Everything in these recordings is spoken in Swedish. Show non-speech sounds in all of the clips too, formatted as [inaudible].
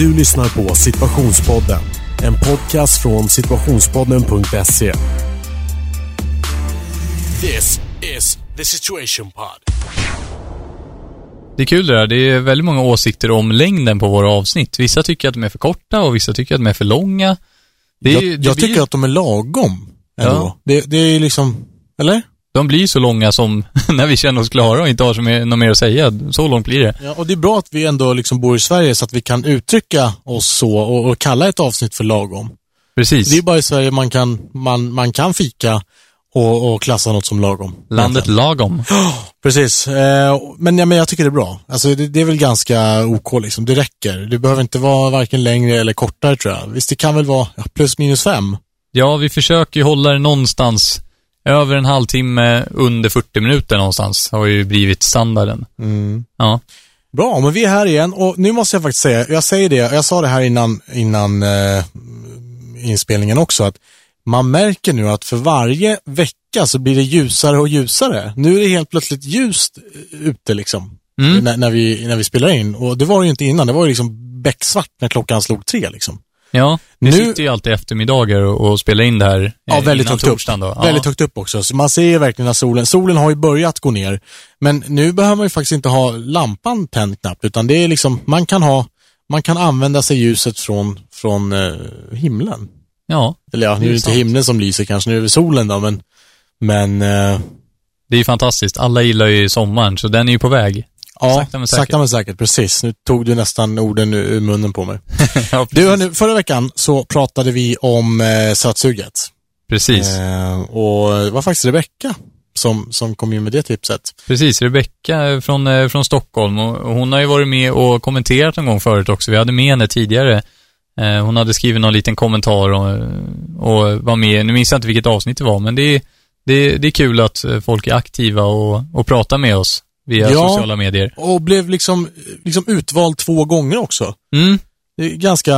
Du lyssnar på Situationspodden. En podcast från situationspodden.se. This is the situation pod. Det är kul det där. Det är väldigt många åsikter om längden på våra avsnitt. Vissa tycker att de är för korta och vissa tycker att de är för långa. Det är, jag det jag blir- tycker att de är lagom. Ändå. Ja. Det, det är liksom, eller? De blir så långa som [laughs] när vi känner oss klara och inte har så mer, något mer att säga. Så långt blir det. Ja, och det är bra att vi ändå liksom bor i Sverige så att vi kan uttrycka oss så och, och kalla ett avsnitt för lagom. Precis. Det är bara i Sverige man kan, man, man kan fika och, och klassa något som lagom. Landet lagom. Precis, eh, men, ja, men jag tycker det är bra. Alltså det, det är väl ganska OK liksom, det räcker. Det behöver inte vara varken längre eller kortare tror jag. Visst, det kan väl vara plus minus fem. Ja, vi försöker hålla det någonstans över en halvtimme, under 40 minuter någonstans. Har ju blivit standarden. Ja. Bra, men vi är här igen och nu måste jag faktiskt säga, jag säger det, jag sa det här innan, innan eh, inspelningen också, att man märker nu att för varje vecka så blir det ljusare och ljusare. Nu är det helt plötsligt ljust eh, ute liksom, Mm. när, när, vi, när vi spelar in. Och det var det ju inte innan, det var ju liksom becksvart när klockan slog tre liksom. Ja, vi Nu- sitter ju alltid eftermiddagar och, och spelar in det här Ja, eh, väldigt högt upp. torsdagen Då. Ja. Väldigt högt upp också. Så man ser ju verkligen att solen, solen har ju börjat gå ner. Men nu behöver man ju faktiskt inte ha lampan tänd knappt, utan det är liksom, man kan ha, man kan använda sig ljuset från, från eh, himlen. Ja, Eller ja, nu är är det inte sant. himlen som lyser kanske, nu är det solen då, men, men eh, det är ju fantastiskt. Alla gillar ju sommaren, så den är ju på väg. Ja, Sakta men säkert. sakta men säkert, precis. Nu tog du nästan orden ur, munnen på mig. [laughs] ja, Du, hörni, förra veckan så pratade vi om eh, sötsuget. Precis. Eh, och det var faktiskt Rebecka som, som kom in med det tipset. Precis, Rebecka från, eh, från Stockholm och hon har ju varit med och kommenterat någon gång förut också. Vi hade med henne tidigare. Eh, Hon hade skrivit någon liten kommentar och, och var med, nu minns jag inte vilket avsnitt det var, men det är, det är, det är kul att folk är aktiva och, och pratar med oss via Ja. sociala medier. Och blev liksom, liksom utvald två gånger också. Mm, Det är ganska,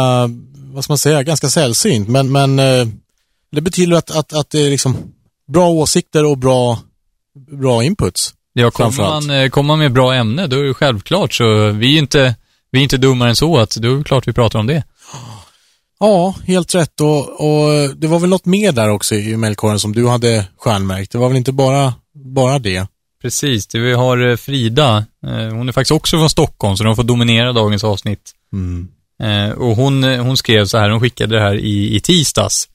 vad ska man säga, ganska sällsynt. Men, men eh, det betyder att, att, att det är liksom bra åsikter och bra, bra inputs. ja, kommer man, eh, kommer man med bra ämne, då är det självklart så, vi är inte, vi är inte dummare än så att då är det klart vi pratar om det. Ja, helt rätt. Och, och det var väl något mer där också i mejlkorgen som du hade stjärnmärkt. Det var väl inte bara, bara det. Precis, det vi har eh, Frida, eh, hon är faktiskt också från Stockholm, så de får dominera dagens avsnitt. Eh, och hon, hon skrev så här, hon skickade det här i, i tisdags.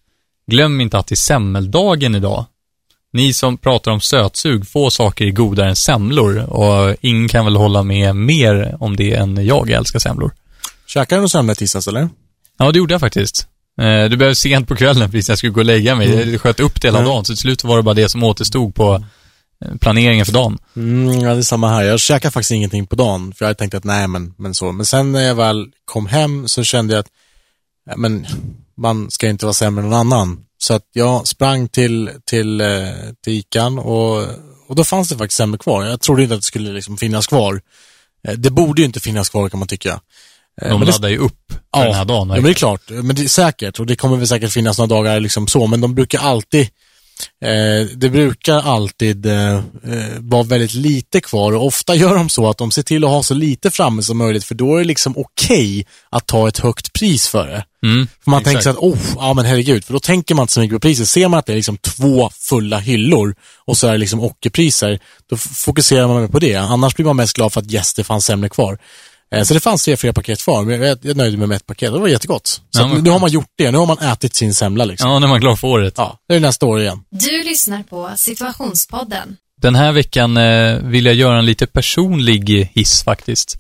Glöm inte att det är semmeldagen idag. Ni som pratar om sötsug, få saker är godare än semlor och ingen kan väl hålla med mer om det än jag älskar semlor. Käkade du någon semla i tisdags eller? Ja, det gjorde jag faktiskt. Det blev sent på kvällen precis när jag skulle gå och lägga mig. Jag sköt upp det hela Mm. dagen, så till slut var det bara det som återstod på eh, planeringen för dagen. Mm, ja, det är samma här. Jag käkade faktiskt ingenting på dagen, för jag hade tänkt att nej, men, men så. Men sen när jag väl kom hem så kände jag att, ja, men man ska inte vara sämre än någon annan. Så att jag sprang till, till, eh, till Ican och, och då fanns det faktiskt semlor kvar. Jag trodde inte att det skulle liksom finnas kvar. Eh, Det borde ju inte finnas kvar kan man tycka. Eh, De men laddar ju upp för den här dagen. Ja, men det är klart. Men det är säkert. Och det kommer väl säkert finnas några dagar liksom så. Men de brukar alltid Eh, det brukar alltid eh, eh, vara väldigt lite kvar och ofta [laughs] gör de så att de ser till att ha så lite framme som möjligt för då är det liksom okej att ta ett högt pris för det. Mm, För man exakt. tänker så att, oh, ja men herregud, för då tänker man inte så mycket på priset. Ser man att det är liksom två fulla hyllor och så är det liksom ockerpriser, då fokuserar man på det. Annars blir man mest glad för att yes, det fanns sämre kvar. Eh, Så det fanns tre, fyra paket kvar, men jag, jag nöjde mig med ett paket. Det var jättegott. Så Ja, men nu har man gjort det, nu har man ätit sin semla liksom. Ja, när man är klar för året. Ja, det är nästa år igen. Du lyssnar på Situationspodden. Den här veckan eh, vill jag göra en lite personlig hiss faktiskt.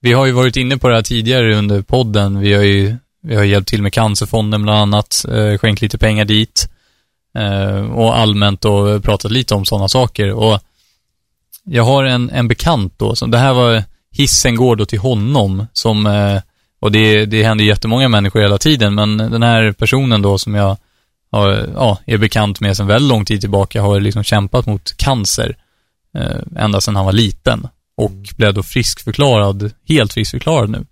Vi har ju varit inne på det här tidigare under podden. Vi har ju vi har hjälpt till med Cancerfonden bland annat, eh, skänkt lite pengar dit och allmänt och pratat lite om sådana saker. Och jag har en, en bekant då, som det här var, hissen går då till honom som, eh, och det, det händer jättemånga människor hela tiden, men den här personen då som jag har, ja, är bekant med sedan väldigt lång tid tillbaka har liksom kämpat mot cancer eh, ända sedan han var liten och blev då friskförklarad, helt friskförklarad nu.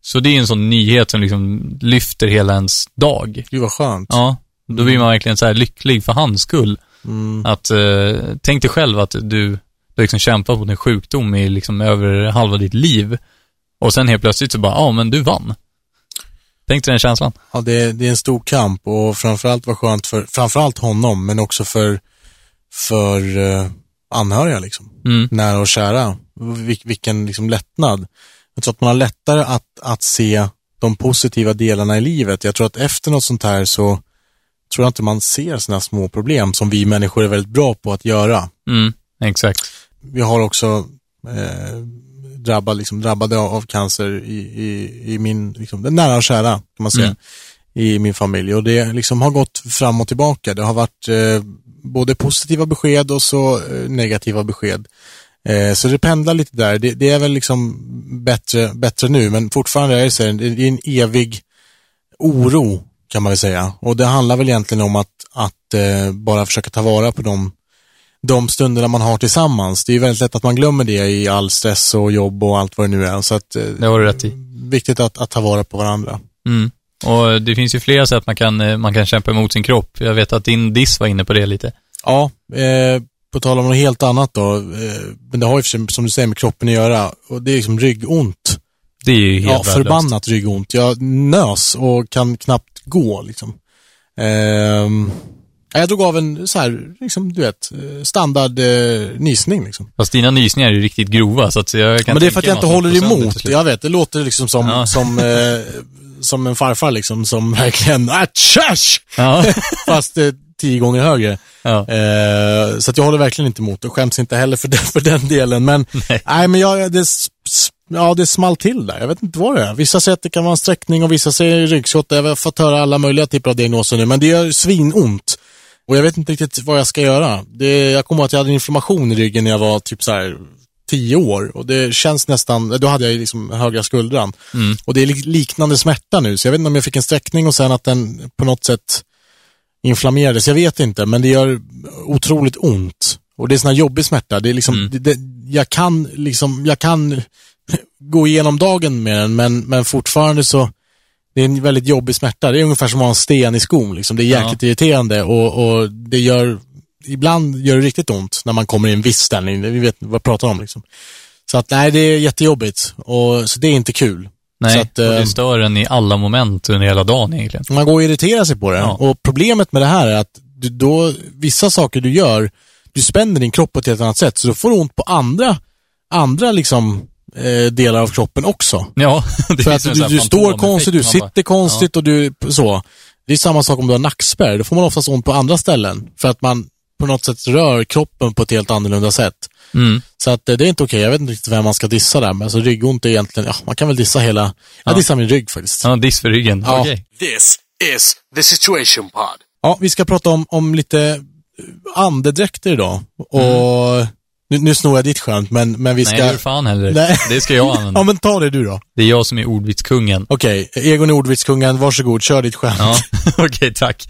Så det är en sån nyhet som liksom lyfter hela ens dag. Gud vad skönt. Ja, då blir man verkligen så här lycklig för hans skull. Mm. Att, eh, tänk dig själv att du, du har liksom kämpat mot en sjukdom i liksom över halva ditt liv och sen helt plötsligt så bara, ja men du vann. Tänk dig den känslan. Ja, det, är- det är en stor kamp och framförallt var skönt för, framförallt honom, men också för, för eh, anhöriga liksom. Mm. Nära och kära. Vil, vilken liksom lättnad. Jag tror att man har lättare att, att se de positiva delarna i livet. Jag tror att efter något sånt här så tror jag inte man ser sådana små problem som vi människor är väldigt bra på att göra. Mm. Exakt. Vi har också eh, drabbad, liksom, drabbade av, cancer i, i, i min, liksom, är nära och kära kan man säga, Mm. i min familj. Och det liksom har gått fram och tillbaka. Det har varit eh, både positiva besked och så eh, negativa besked. Eh, så det pendlar lite där. Det, det är väl liksom bättre, bättre nu, men fortfarande är det, så det är en evig oro kan man väl säga. Och det handlar väl egentligen om att, att eh, bara försöka ta vara på de de stunderna man har tillsammans. Det är ju väldigt lätt att man glömmer det i all stress och jobb och allt vad det nu är. Så att, eh, Det har du rätt i. viktigt att, att ta vara på varandra. Mm. Och det finns ju flera sätt man kan, eh, man kan kämpa emot sin kropp. Jag vet att din diss var inne på det lite. Ja, eh, på tal om något helt annat då. Eh, men det har ju för sig, som du säger med kroppen att göra. Och det är liksom ryggont. Det är ju helt Ja, förbannat ryggont. Jag nös och kan knappt gå liksom. Ja, jag drog av en så här, liksom, du vet, eh, standard eh, nysning liksom. Fast dina nysningar är ju riktigt grova, så att jag kan Men det är för att jag inte håller emot. Jag vet, det låter liksom som, Ja. [laughs] som, eh, som en farfar liksom, som [laughs] verkligen, atchash! Ja. [laughs] Fast eh, tio gånger högre. ja. Eh, så att jag håller verkligen inte emot och skäms inte heller för den, för den delen. Men, Nej. nej. men jag, det, ja, det small till där. Jag vet inte vad det är. Vissa säger att det kan vara en sträckning och vissa säger ryggskott. Jag har fått höra alla möjliga typer av diagnoser nu, men det gör svinont. Och jag vet inte riktigt vad jag ska göra. Det, jag kommer ihåg att jag hade en inflammation i ryggen när jag var typ så här tio år och det känns nästan, då hade jag liksom högra skuldran. Mm. Och det är lik- liknande smärta nu, så jag vet inte om jag fick en sträckning och sen att den på något sätt inflammerades. Jag vet inte, men det gör otroligt ont. Och det är sån här jobbig smärta. Det är liksom, Mm. det, det, jag kan liksom, jag kan [laughs] gå igenom dagen med den, men, men fortfarande så, det är en väldigt jobbig smärta. Det är ungefär som att ha en sten i skon. Liksom. Det är Ja. jäkligt irriterande och, och det gör, ibland gör det riktigt ont när man kommer i en viss ställning. Vi vet vad jag pratar om liksom. Så att nej, det är jättejobbigt. Och, så det är inte kul. Nej, att, och det eh, stör en i alla moment under hela dagen egentligen. man går och irriterar sig på det. Ja. Och problemet med det här är att du då, vissa saker du gör, du spänner din kropp på ett helt annat sätt, så då får du ont på andra, andra liksom, eh, delar av kroppen också. Ja, [laughs] det För att du, du står konstigt, du sitter konstigt och du, så. Det är samma sak om du har nackspärr, då får man oftast ont på andra ställen. För att man på något sätt rör kroppen på ett helt annorlunda sätt. Mm. Så att eh, det är inte okej, jag vet inte riktigt vem man ska dissa där, men alltså ryggont är egentligen, ja, man kan väl dissa hela, jag Ja. dissar min rygg faktiskt. Ja, diss för ryggen. Ja. Okej. This is the Situation Pod. Ja, vi ska prata om, om lite andedräkter idag. Och nu, nu snor jag ditt skämt, men, men vi ska... Nej, det är fan heller. Nej. Det ska jag använda. [laughs] Ja, men ta det du då. Det är jag som är ordvitskungen. Okej, Egon Ordvitskungen, varsågod, kör ditt skämt. Ja, [laughs] okej, tack.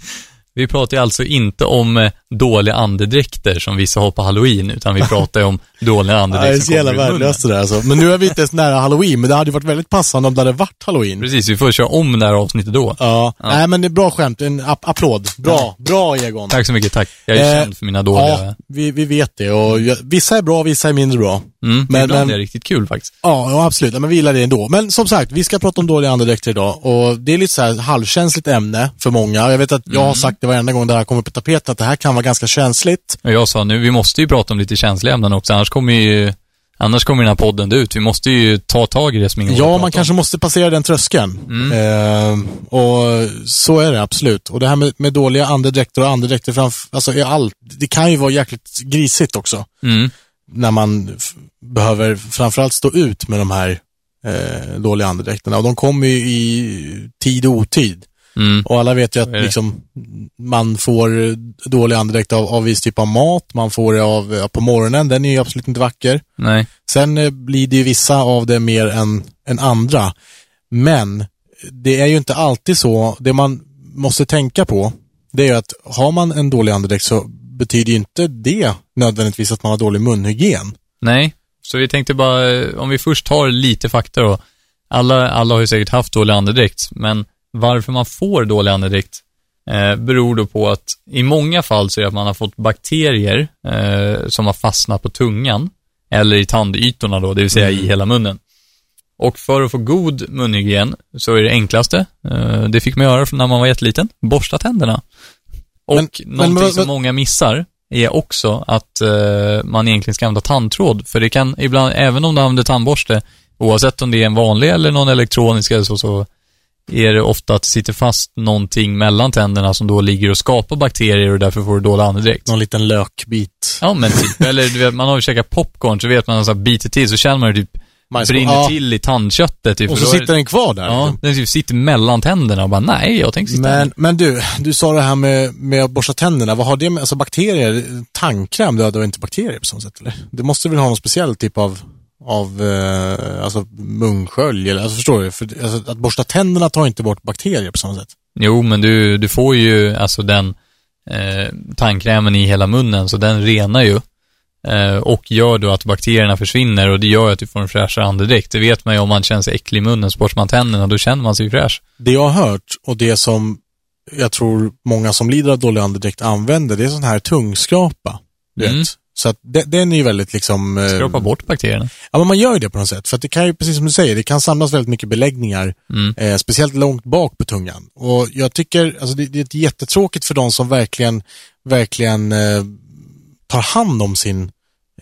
Vi pratar ju alltså inte om eh, dåliga andedräkter som vissa har på halloween, utan vi pratar ju om [laughs] dåliga Ja, det är andedräkter så som jävla kommer värdelöst det där alltså. Men nu är vi inte ens nära halloween, men det hade ju varit väldigt passande om det hade varit halloween. Precis, vi får köra om det här avsnittet då. Ja, nej men det är bra skämt, en ap- applåd. Bra, bra Egon. Tack så mycket, tack. Jag är Eh, känd för mina dåliga... Ja, vi, vi vet det och vissa är bra, vissa är mindre bra. Mm, men- ibland men- är det riktigt kul faktiskt. Ja, ja absolut. Ja, Men vi gillar det ändå. Men som sagt, vi ska prata om dåliga andedräkter idag och det är lite så här halvkänsligt ämne för många. Jag vet att jag har sagt det varenda gång det här kommer på tapeten att det här kan vara ganska känsligt. Och jag sa nu, vi måste ju prata om lite känsliga ämnen också, annars kommer ju... Annars kommer den här podden ut. Vi måste ju ta tag i det som ingen Ja, man kanske måste passera den tröskeln. Eh, och så är det absolut. Och det här med, med dåliga andedräkter och andedräkter framför, alltså i allt, det kan ju vara jäkligt grisigt också. om. Mm. När man behöver framförallt stå ut med de här eh, dåliga andedräkterna. Och de kommer ju i tid och otid. Mm. Och alla vet ju att liksom, man får dålig andedräkt av, av viss typ av mat, man får det av, på morgonen, den är ju absolut inte vacker. Nej. Sen eh, blir det ju vissa av det mer än, än andra. Men det är ju inte alltid så. Det man måste tänka på, det är ju att har man en dålig andedräkt så betyder ju inte det nödvändigtvis att man har dålig munhygien. Nej. Så vi tänkte bara, eh, om vi först tar lite fakta då. Alla, alla har ju säkert haft dålig andedräkt, men varför man får dålig andedräkt eh, beror då på att i många fall så är det att man har fått bakterier eh, som har fastnat på tungan, eller i tandytorna då, det vill säga i hela munnen. Och för att få god munhygien så är det enklaste, eh, det fick man göra när man var jätteliten, borsta tänderna. Och Men- någonting men vad- som många missar är också att eh, man egentligen ska använda tandtråd. För det kan ibland, även om du använder tandborste, oavsett om det är en vanlig eller någon elektronisk eller så, så är det ofta att det sitter fast någonting mellan tänderna som då ligger och skapar bakterier och därför får du dålig andedräkt. Någon liten lökbit. Ja men typ, eller du vet, man har ju käkat popcorn så vet man så här, biter till så känner man ju typ Majs- brinner ja. till i tandköttet. Typ, Och så sitter den kvar där. Ja, liksom. den typ sitter mellan tänderna och bara, nej, jag tänker sitta Men, här. men du, du sa det här med, med att borsta tänderna. Vad har det med, alltså bakterier, tandkräm dödar inte bakterier på samma sätt eller? Det måste väl ha någon speciell typ av, av eh, alltså munskölj eller, alltså förstår du? För, alltså, att borsta tänderna tar inte bort bakterier på samma sätt. Jo, men du, du får ju alltså den eh, tandkrämen i hela munnen, så den renar ju. Eh, och gör då att bakterierna försvinner och det gör att du får en fräschare andedräkt. Det vet man ju om man känner sig äcklig i munnen, så man tänderna, då känner man sig fräsch. Det jag har hört och det som jag tror många som lider av dålig andedräkt använder, det är sån här tungskrapa. Du Mm. vet. Så att det, den är ju väldigt liksom... eh, Skrapa bort bakterierna. Ja, men man gör ju det på något sätt. För att det kan ju, precis som du säger, det kan samlas väldigt mycket beläggningar, Mm. eh, speciellt långt bak på tungan. Och jag tycker, alltså det, det är jättetråkigt för de som verkligen, verkligen eh, tar hand om sin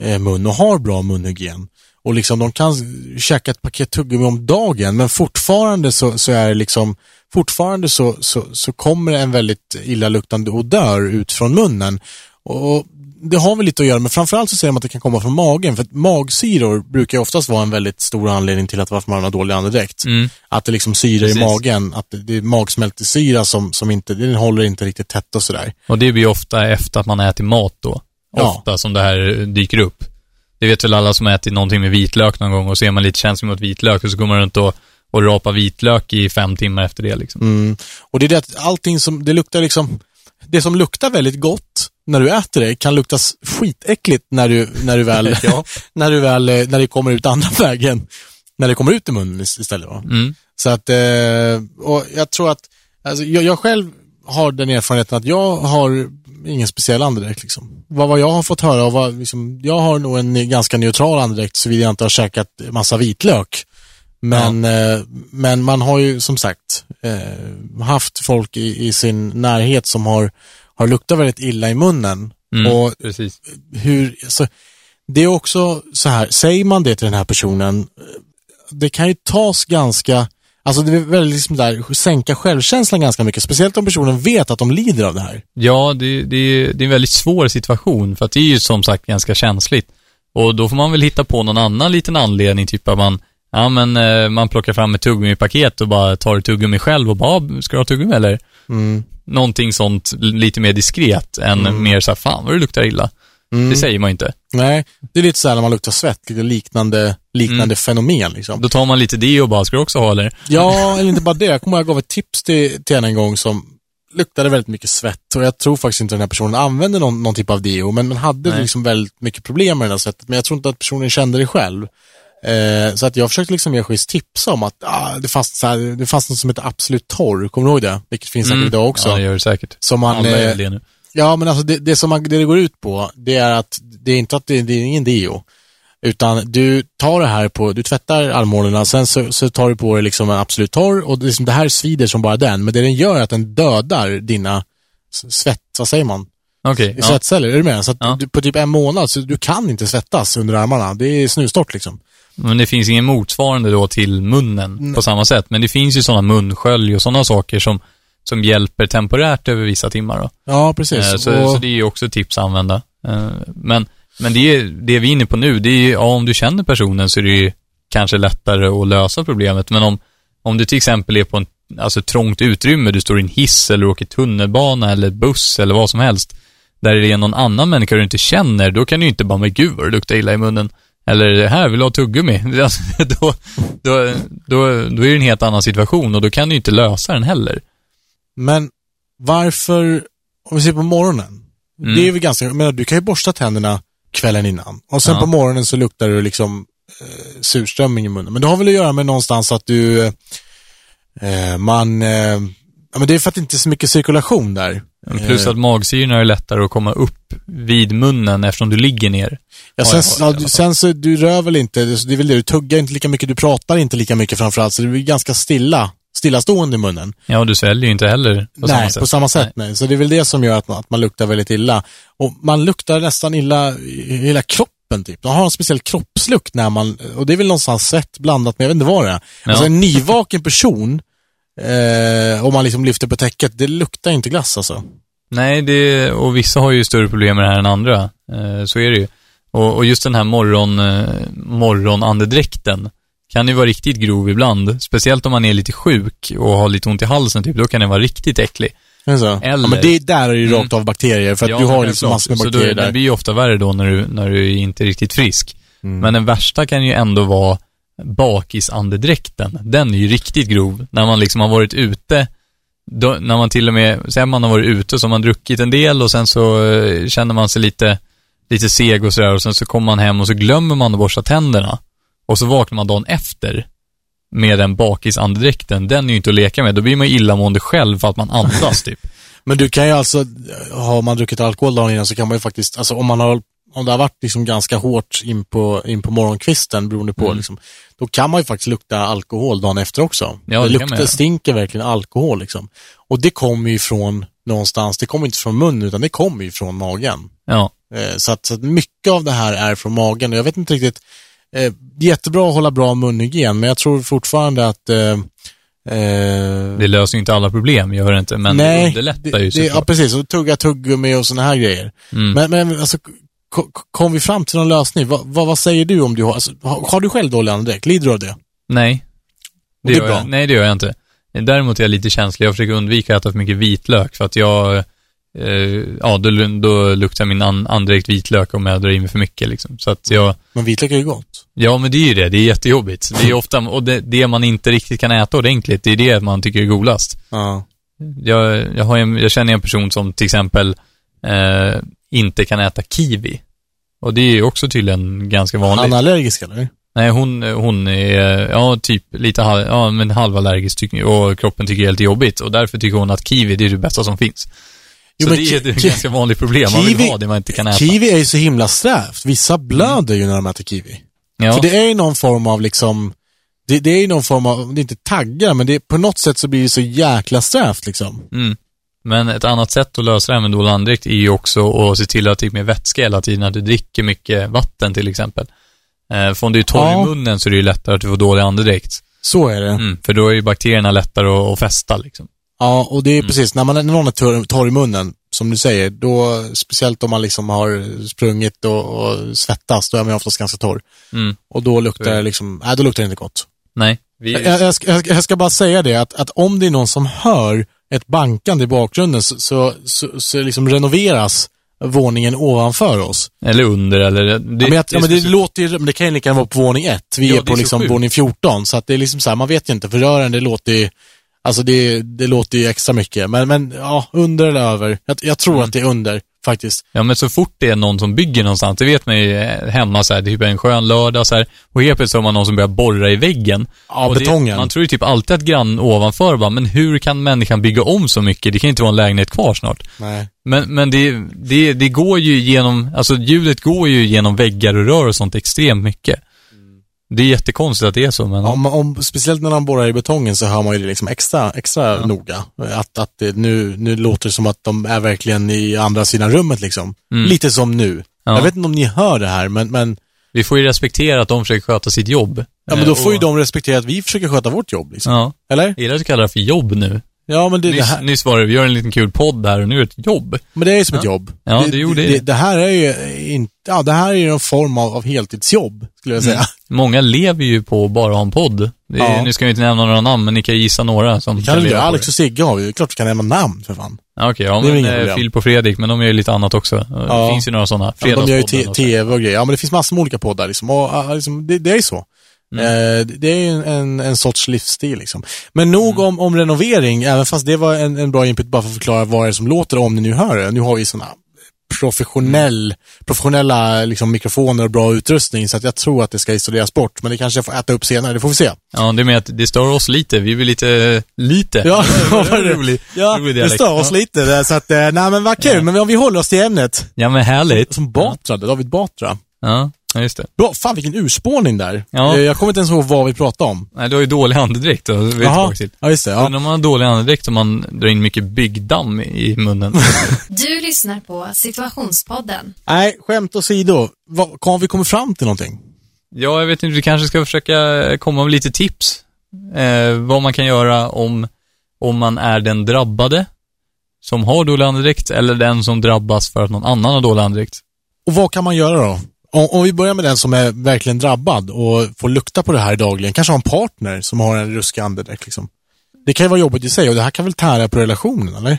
eh, mun och har bra munhygien. Och liksom de kan käka ett paket tuggummi om dagen, men fortfarande så, så är det liksom, fortfarande så, så, så kommer det en väldigt illaluktande odör ut från munnen. Och det har väl lite att göra med, framförallt så säger de att det kan komma från magen, för att magsyror brukar oftast vara en väldigt stor anledning till att varför man har dålig andedräkt. Mm. Att det liksom syre i magen, att det, det är magsmältesyra som, som inte, den håller inte riktigt tätt och sådär. Och det blir ofta efter att man ätit mat då. Ja. Ofta som det här dyker upp. Det vet väl alla som ätit någonting med vitlök någon gång och så är man lite känslig mot vitlök och så går man runt och, och rapar vitlök i fem timmar efter det liksom. Mm. Och det är det att allting som, det luktar liksom, det som luktar väldigt gott när du äter det kan lukta skitäckligt när du, när du väl, [laughs] ja, [laughs] när du väl, eh, när det kommer ut andra [laughs] vägen. När det kommer ut i munnen is- istället. Mm. Så att, eh, och jag tror att, alltså, jag, jag själv har den erfarenheten att jag har ingen speciell andedräkt. Liksom. Vad, vad jag har fått höra och vad, liksom, jag har nog en ganska neutral andedräkt såvida jag inte har käkat massa vitlök. Men, eh, men man har ju som sagt eh, haft folk i, i sin närhet som har, har luktat väldigt illa i munnen. Mm. Och Precis. hur, alltså, det är också så här, säger man det till den här personen, eh, det kan ju tas ganska, alltså det är väldigt liksom där, sänka självkänslan ganska mycket, speciellt om personen vet att de lider av det här. Ja, det, det, det är en väldigt svår situation för att det är ju som sagt ganska känsligt. Och då får man väl hitta på någon annan liten anledning, typ att man, ja men eh, man plockar fram ett tuggummi-paket och bara tar ett tuggummi själv och bara, "Ah, ska du ha tuggummi eller? Mm. Någonting sånt lite mer diskret än mer så här, fan vad det luktar illa. Mm. Det säger man ju inte. Nej, det är lite så här när man luktar svett, lite liknande, liknande Mm. fenomen liksom. Då tar man lite det och bara, ska du också ha eller? Ja, [laughs] eller inte bara det. Jag kommer ihåg jag gav ett tips till, till henne en gång som luktade väldigt mycket svett och jag tror faktiskt inte den här personen använde någon, någon typ av deo, men man hade Nej. liksom väldigt mycket problem med det här svettet, men jag tror inte att personen kände det själv. Eh, så att jag försökte liksom ge schysst tipsa om att ah, det, fanns så här, det fanns något som heter Absolut Torr, kommer du ihåg det? Vilket finns säkert idag också. Mm. Ja, det gör det säkert. som man, Alla eh, gör det nu. Ja, men alltså det, det som man, det, det går ut på, det är att det är inte att det, det är ingen deo. Utan du tar det här på, du tvättar armhålorna, sen så, så tar du på dig liksom en absolut torr och det, liksom, det här svider som bara den. Men det den gör är att den dödar dina svett, vad säger man? Okej, ja. Svettceller, är du med? Så att Ja. du, på typ en månad, så du kan inte svettas under armarna. Det är snustorrt liksom. Men det finns ingen motsvarande då till munnen på samma sätt. Men det finns ju sådana munskölj och sådana saker som, som hjälper temporärt över vissa timmar då. Ja, precis. Eh, Så, och, så det är ju också tips att använda. Eh, Men, men det, är, det vi är inne på nu, det är ju, ja, om du känner personen så är det ju kanske lättare att lösa problemet. Men om, om du till exempel är på en, alltså trångt utrymme, du står i en hiss eller åker tunnelbana eller buss eller vad som helst, där det är någon annan människa du inte känner, då kan du ju inte bara, men gud vad det luktar illa i munnen. Eller, här, vill du ha tuggummi? [laughs] Alltså, då, då, då, då är det en helt annan situation och då kan du inte lösa den heller. Men varför, om vi ser på morgonen, Mm. det är väl ganska, jag menar, du kan ju borsta tänderna kvällen innan och sen Ja. på morgonen så luktar det liksom eh, surströmming i munnen. Men det har väl att göra med någonstans att du, eh, man, eh, Ja, men det är för att det inte är så mycket cirkulation där. Plus att magsyrorna är lättare att komma upp vid munnen eftersom du ligger ner. Ja, sen, ja, du, sen så, du rör väl inte, det är väl det, du tuggar inte lika mycket, du pratar inte lika mycket framförallt, så det blir ganska stilla, stillastående i munnen. Ja, och du sväljer ju inte heller på nej, samma sätt. på samma sätt, nej. Så det är väl det som gör att man, att man luktar väldigt illa. Och man luktar nästan illa i hela kroppen, typ. Man har en speciell kroppslukt när man, och det är väl någonstans svett blandat med, jag vet inte vad det är. Alltså Ja. en nyvaken person, eh, om man liksom lyfter på täcket, det luktar inte glass alltså. Nej, det, och vissa har ju större problem med det här än andra. Eh, så är det ju. Och, och just den här morgon, eh, morgonandedräkten kan ju vara riktigt grov ibland. Speciellt om man är lite sjuk och har lite ont i halsen, typ. Då kan den vara riktigt äcklig. Så? Ja, Eller- men det, där är ju Mm. rakt av bakterier, för att Ja, du har liksom massor med Så bakterier då, där. Det blir ju ofta värre då när du, när du är inte är riktigt frisk. Mm. Men den värsta kan ju ändå vara bakisandedräkten. Den är ju riktigt grov. När man liksom har varit ute, då, när man till och med, säg man har varit ute så har man druckit en del och sen så eh, känner man sig lite, lite seg och sådär och sen så kommer man hem och så glömmer man att borsta tänderna. Och så vaknar man dagen efter med den bakisandedräkten. Den är ju inte att leka med. Då blir man ju illamående själv för att man andas typ. [laughs] Men du kan ju alltså, har man druckit alkohol dagen innan så kan man ju faktiskt, alltså om man har, om det har varit liksom ganska hårt in på, in på morgonkvisten beroende på Mm. liksom, då kan man ju faktiskt lukta alkohol dagen efter också. Ja, det det luktar, stinker verkligen alkohol liksom. Och det kommer ju från någonstans, det kommer inte från munnen utan det kommer ju från magen. Ja. Eh, så, att, så att mycket av det här är från magen och jag vet inte riktigt, eh, jättebra att hålla bra munhygien men jag tror fortfarande att eh, eh, Det löser inte alla problem, gör det inte, men det underlättar ju det, Ja, såklart. precis. Och tugga tuggummi och sådana här grejer. Mm. Men, men alltså, ko- kom vi fram till någon lösning? Va, vad, vad säger du om du har, alltså, har, har du själv dålig andedräkt? Lider du av det? Nej. Och det är bra. Jag, nej, det gör jag inte. Däremot är jag lite känslig. Jag försöker undvika att äta för mycket vitlök för att jag, eh, ja, då, då luktar min an, andedräkt vitlök om jag drar i mig för mycket liksom. Så att jag, Men vitlök är ju gott. ja men det är ju det. Det är jättejobbigt. Det är ofta, och det, det man inte riktigt kan äta ordentligt, det är det man tycker är godast. Ja. Jag, jag, en, jag känner en person som till exempel eh, inte kan äta kiwi. Och det är ju också tydligen ganska vanligt. Han är allergisk eller? Nej, hon, hon är, ja, typ lite halv, ja, men halvallergisk tycker, och kroppen tycker det är helt jobbigt och därför tycker hon att kiwi, det är det bästa som finns. Jo, så det är ett ganska vanligt problem. Man vill kiwi- ha det man inte kan äta. Kiwi är ju så himla strävt. Vissa blöder ju när de äter kiwi. ja. För det är ju någon form av liksom, det, det är ju någon form av, det är inte taggar, men det, på något sätt så blir det så jäkla strävt liksom. mm. Men ett annat sätt att lösa det här med dålig andedräkt är ju också att se till att det är med vätska hela tiden, att du dricker mycket vatten till exempel. Eh, för om du är torr Ja. i munnen så är det ju lättare att du får dålig andedräkt. Så är det. Mm. För då är ju bakterierna lättare att, att fästa liksom. Ja, och det är Mm. precis, när, man, när någon är torr, torr i munnen, som du säger, då, speciellt om man liksom har sprungit och, och svettas, då är man ju oftast ganska torr. Mm. Och då luktar är det liksom, nej då luktar det inte gott. Nej. Vi, Jag, jag, ska, jag, jag ska bara säga det, att, att om det är någon som hör ett bankande i bakgrunden så, så, så, så liksom renoveras våningen ovanför oss. eller under eller... Det, ja, men, jag, ja, men det låter ju, men det kan ju lika gärna vara på våning ett. Vi Ja, är på är liksom sjukt. våning 14, så att det är liksom så här, man vet ju inte, för rören det låter ju, alltså det, det låter ju extra mycket. Men, men ja, under eller över. Jag, jag tror Mm. att det är under, faktiskt. Ja, men så fort det är någon som bygger någonstans, det vet man ju eh, hemma så här, typ en skön lördag så här, och helt plötsligt har man någon som börjar borra i väggen. Ja, och det, betongen. Man tror ju typ alltid att grannen ovanför bara, men hur kan människan bygga om så mycket? Det kan ju inte vara en lägenhet kvar snart. Nej. Men, men det, det, det går ju genom, alltså ljudet går ju genom väggar och rör och sånt extremt mycket. Det är jättekonstigt att det är så, men Om, om, speciellt när de borrar i betongen så hör man ju det liksom extra, extra noga. Att, att det, nu, nu låter det som att de är verkligen i andra sidan rummet liksom. Mm. Lite som nu. Ja. Jag vet inte om ni hör det här, men, men, vi får ju respektera att de försöker sköta sitt jobb. ja, men då Eh, får ju och- de respektera att vi försöker sköta vårt jobb. Liksom. Ja. Eller? Jag gillar att du kallar det för jobb nu. Ja, men det, det, Nyss, här, nyss var det, vi gör en liten kul podd här och nu är det ett jobb. men det är ju som ett Ja. jobb. Ja, det, det gjorde det, det. det här är ju inte, ja, det här är ju en form av, av heltidsjobb, skulle jag säga. Mm. Många lever ju på bara ha en podd. Det är, Ja. Nu ska jag inte nämna några namn, men ni kan gissa några som Kan leva på Alex det. och Sigge har vi ju. Klart vi kan nämna namn, för fan. Ja, Okej, ja Det är men eh. Filip och Fredrik, men de gör ju lite annat också. Ja. Det finns ju några sådana. Ja, de gör ju tv och grejer. Ja, men det finns massor med olika poddar liksom. Och, ja, liksom det, det är så. Mm. Eh, det är ju en, en, sorts livsstil liksom. Men nog Mm. om, om renovering, även fast det var en, en bra input bara för att förklara vad det är som låter om ni nu hör det. Nu har vi sådana professionell, professionella liksom, mikrofoner och bra utrustning så att jag tror att det ska isoleras bort. Men det kanske jag får äta upp senare, det får vi se. Ja, det är med att det stör oss lite. Vi vill lite, lite. Ja, [laughs] [laughs] vad var det? Rolig, ja rolig det stör oss ja. lite. Så att, eh, nej men vad kul. Ja. Men om vi håller oss till ämnet. Ja, men härligt. Som Batra, David Batra. Ja, ja, just det. Bra, fan vilken urspårning där. Ja. Eh, Jag kommer inte ens ihåg vad vi pratade om. Nej, du har ju dålig andedräkt då, jag Jaha, till. ja just det. Ja. Undrar om man har dålig andedräkt om man drar in mycket byggdamm i munnen. [laughs] Du lyssnar på Situationspodden. Nej, skämt åsido. Har vi kommit fram till någonting? ja, jag vet inte, vi kanske ska försöka komma med lite tips. Eh, vad man kan göra om, om man är den drabbade som har dålig andedräkt eller den som drabbas för att någon annan har dålig andedräkt. Och vad kan man göra då? Om, om vi börjar med den som är verkligen drabbad och får lukta på det här dagligen, kanske har en partner som har en ruskig andedräkt liksom. Det kan ju vara jobbigt i sig och det här kan väl tära på relationen, eller?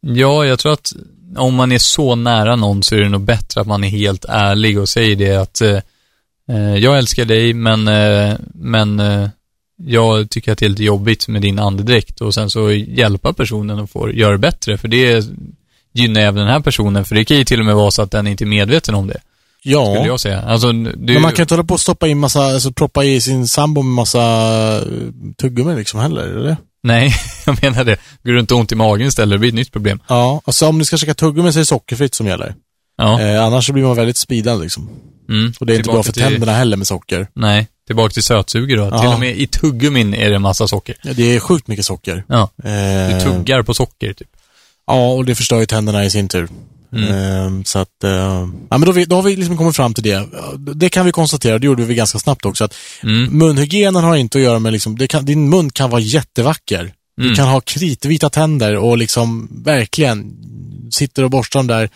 Ja, jag tror att om man är så nära någon så är det nog bättre att man är helt ärlig och säger det att eh, eh jag älskar dig men, eh, men eh, jag tycker att det är lite jobbigt med din andedräkt och sen så hjälpa personen att få göra det bättre för det gynnar även den här personen för det kan ju till och med vara så att den inte är medveten om det, skulle Ja. jag säga. Alltså, du, Men man kan inte hålla på och stoppa in massa, alltså proppa i sin sambo med massa eh, tuggummi liksom heller, eller? Nej, [laughs] jag menar det. Går du inte ont i magen istället, det blir ett nytt problem. Ja, alltså om ni ska käka tuggummi så är det sockerfritt som gäller. Ja. Eh, annars så blir man väldigt speedad liksom. Mm. Och det är inte Tillbaka bra för till- tänderna heller med socker. Nej, tillbaka till sötsuger då. Ja. Till och med i tuggummin är det en massa socker. Ja, Det är sjukt mycket socker. Ja, du Eh, tuggar på socker typ. Ja, och det förstör ju tänderna i sin tur. Mm. Ehm, så att, eh, ja men då, har vi, då har vi liksom kommit fram till det. Det kan vi konstatera, det gjorde vi ganska snabbt också, att Mm. munhygienen har inte att göra med liksom, kan, din mun kan vara jättevacker. Du Mm. kan ha kritvita tänder och liksom verkligen sitter och borstar dem där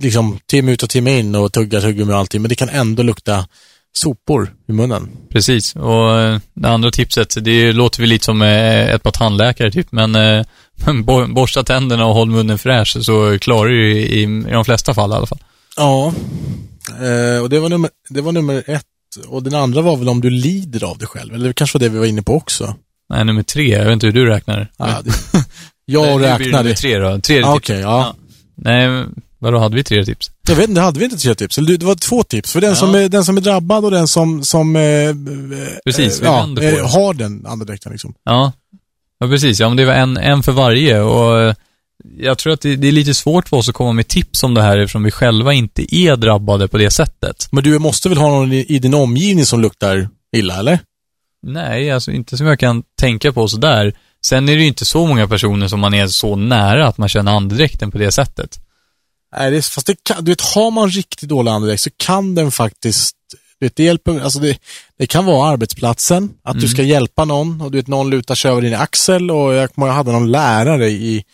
liksom timme ut och timme in och tuggar tuggummi och allting, men det kan ändå lukta sopor i munnen. Precis, och eh, det andra tipset, det låter väl lite som eh, ett par tandläkare typ, men, [laughs] men bo- borsta tänderna och håll munnen fräsch så klarar du det i, i de flesta fall i alla fall. Ja, eh, och det var, nummer, det var nummer ett. Och den andra var väl om du lider av det själv, eller det kanske var det vi var inne på också. Nej, nummer tre, jag vet inte hur du räknar. Ja, det, [laughs] jag Nej, blir det. Nummer tre då, tredje Ah, tips. Okej, ja. Nej, vadå, hade vi tre tips? Jag vet inte, hade vi inte tre tips? Eller det var två tips. För den, Ja. som, är, den som är drabbad och den som, som eh, Precis, vi ja, på eh, har den andedräkten liksom. Ja, ja precis. Ja, men det var en, en för varje och eh, jag tror att det, det är lite svårt för oss att komma med tips om det här eftersom vi själva inte är drabbade på det sättet. Men du måste väl ha någon i, i din omgivning som luktar illa, eller? Nej, alltså inte som jag kan tänka på sådär. Sen är det ju inte så många personer som man är så nära att man känner andedräkten på det sättet. Nej, det, fast det kan, du vet, har man riktigt dålig andedräkt så kan den faktiskt, det hjälper, alltså det, det kan vara arbetsplatsen, att du ska hjälpa någon och du vet, någon lutar sig över din axel och jag jag hade någon lärare i,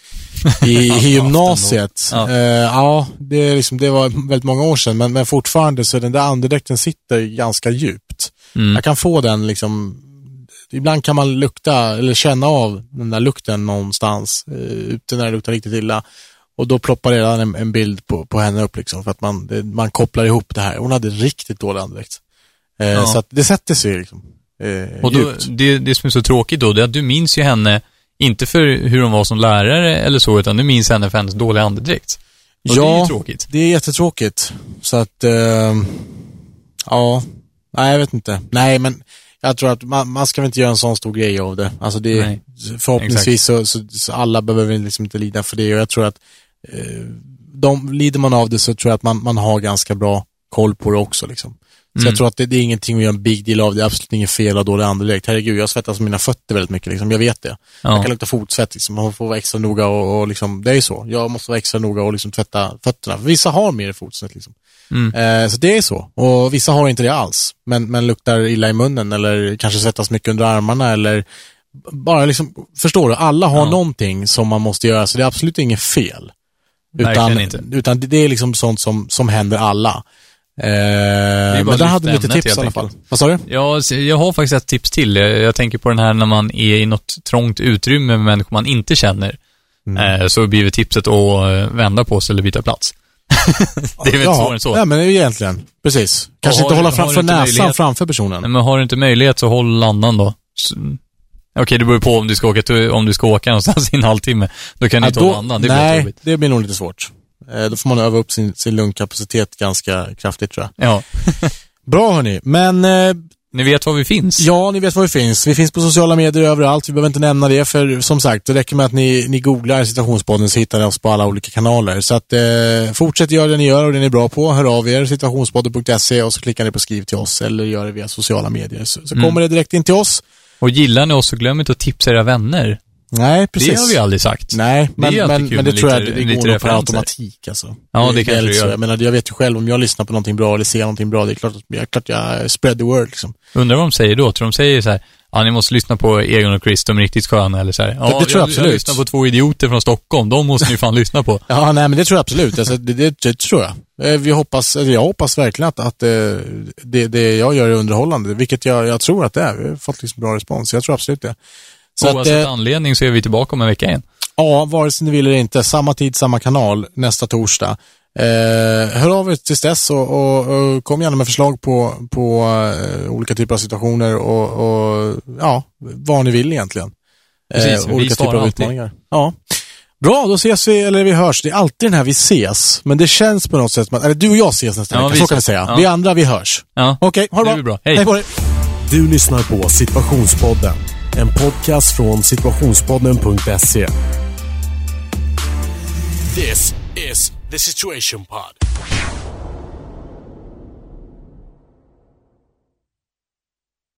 i, [laughs] i gymnasiet. Ja. Ja, ja det, liksom, det var väldigt många år sedan, men, men fortfarande så den där andedräkten sitter ganska djupt. Mm. Jag kan få den liksom, ibland kan man lukta eller känna av den där lukten någonstans eh, ute när det luktar riktigt illa. Och då ploppar redan en, en bild på, på henne upp liksom, för att man, det, man kopplar ihop det här. Hon hade riktigt dålig andedräkt. Eh, Ja. Så att det sätter sig liksom, eh, Och då, djupt. det, det som är så tråkigt då, det är att du minns ju henne, inte för hur hon var som lärare eller så, utan du minns henne för hennes dåliga andedräkt. Och det är ju Ja, tråkigt. det är jättetråkigt. Så att, eh, ja, nej jag vet inte. Nej, men jag tror att man, man ska väl inte göra en sån stor grej av det. Alltså det, Nej. förhoppningsvis så, så, så alla behöver liksom inte lida för det och jag tror att de, lider man av det så tror jag att man, man har ganska bra koll på det också liksom. Så Mm. jag tror att det, det är ingenting att göra en big deal av, det är absolut inget fel av dålig andedräkt. Herregud, jag svettas med mina fötter väldigt mycket liksom, jag vet det. Jag Ja. kan lukta fotsvett liksom, man får vara extra noga och, och liksom, det är så. Jag måste vara extra noga och liksom tvätta fötterna. Vissa har mer fotsvett liksom. Mm. Eh, så det är så. Och vissa har inte det alls. Men, men luktar illa i munnen eller kanske svettas mycket under armarna eller bara liksom, förstår du? Alla har Ja. någonting som man måste göra, så det är absolut inget fel. Utan, inte. utan det, är liksom sånt som, som händer alla. Eh, men där hade du lite tips i alla fall. Vad sa du? Ja, jag har faktiskt ett tips till. Jag, tänker på den här när man är i något trångt utrymme med människor man inte känner. Mm. Eh, så blir det tipset att eh, vända på sig eller byta plats. [laughs] det är väl svårare än så. Ja, men egentligen. Precis. Kanske inte hålla framför näsan möjlighet- framför personen. Nej, men har du inte möjlighet så håll andan då. Okej, det beror på om du ska åka, till, om du ska åka [laughs] någonstans i en halvtimme. Då kan du Ja, inte hålla andan. Det blir nej, jobbigt. det blir nog lite svårt. Eh, då får man öva upp sin, sin lungkapacitet ganska kraftigt tror jag. Ja. [laughs] Bra hörni, men eh, Ni vet var vi finns? Ja, ni vet var vi finns. Vi finns på sociala medier överallt. Vi behöver inte nämna det, för som sagt, det räcker med att ni, ni googlar situationspodden så hittar ni oss på alla olika kanaler. Så att eh, fortsätt göra det ni gör och det ni är bra på. Hör av er, situationspodden.se och så klickar ni på skriv till oss eller gör det via sociala medier. Så, så Mm. kommer det direkt in till oss. Och gillar ni oss så glöm inte att tipsa era vänner. Nej, precis. Det har vi aldrig sagt. Nej, men, alltid men, men det tror jag det, det går nog per automatik alltså. Ja, det är kanske det gör. Jag menar, jag vet ju själv om jag lyssnar på någonting bra eller ser någonting bra, det är klart att jag, klart jag spread the word liksom. Undrar vad de säger då? Tror de säger så här, ja ni måste lyssna på Egon och Chris, de är riktigt sköna, eller så här, ja, det tror jag jag, absolut. jag lyssnar på två idioter från Stockholm, de måste ni fan lyssna på. [laughs] Ja, nej men det tror jag absolut. Alltså, det, det, det tror jag. Eh, Vi hoppas, jag hoppas verkligen att, att eh, det, det jag gör är underhållande, vilket jag, jag tror att det är. Vi har fått liksom bra respons, jag tror absolut det. Så att, Oavsett eh, anledning så är vi tillbaka om en vecka igen. ja, vare sig ni vill eller inte, samma tid, samma kanal nästa torsdag. Eh, hör av er tills dess och, och, och kom gärna med förslag på, på eh, olika typer av situationer och, och ja, vad ni vill egentligen. Eh, Precis, olika typer av alltid. utmaningar. Ja. Bra, då ses vi, eller vi hörs. Det är alltid den här vi ses, men det känns på något sätt som att, eller du och jag ses nästa Ja, vecka, vi så kan vi säga. Ja. Vi andra, vi hörs. Ja. Okej, ha det Det bra. bra. Hej. Hej på dig. Du lyssnar på Situationspodden. En podcast från situationspodden.se. This is The Situation Pod.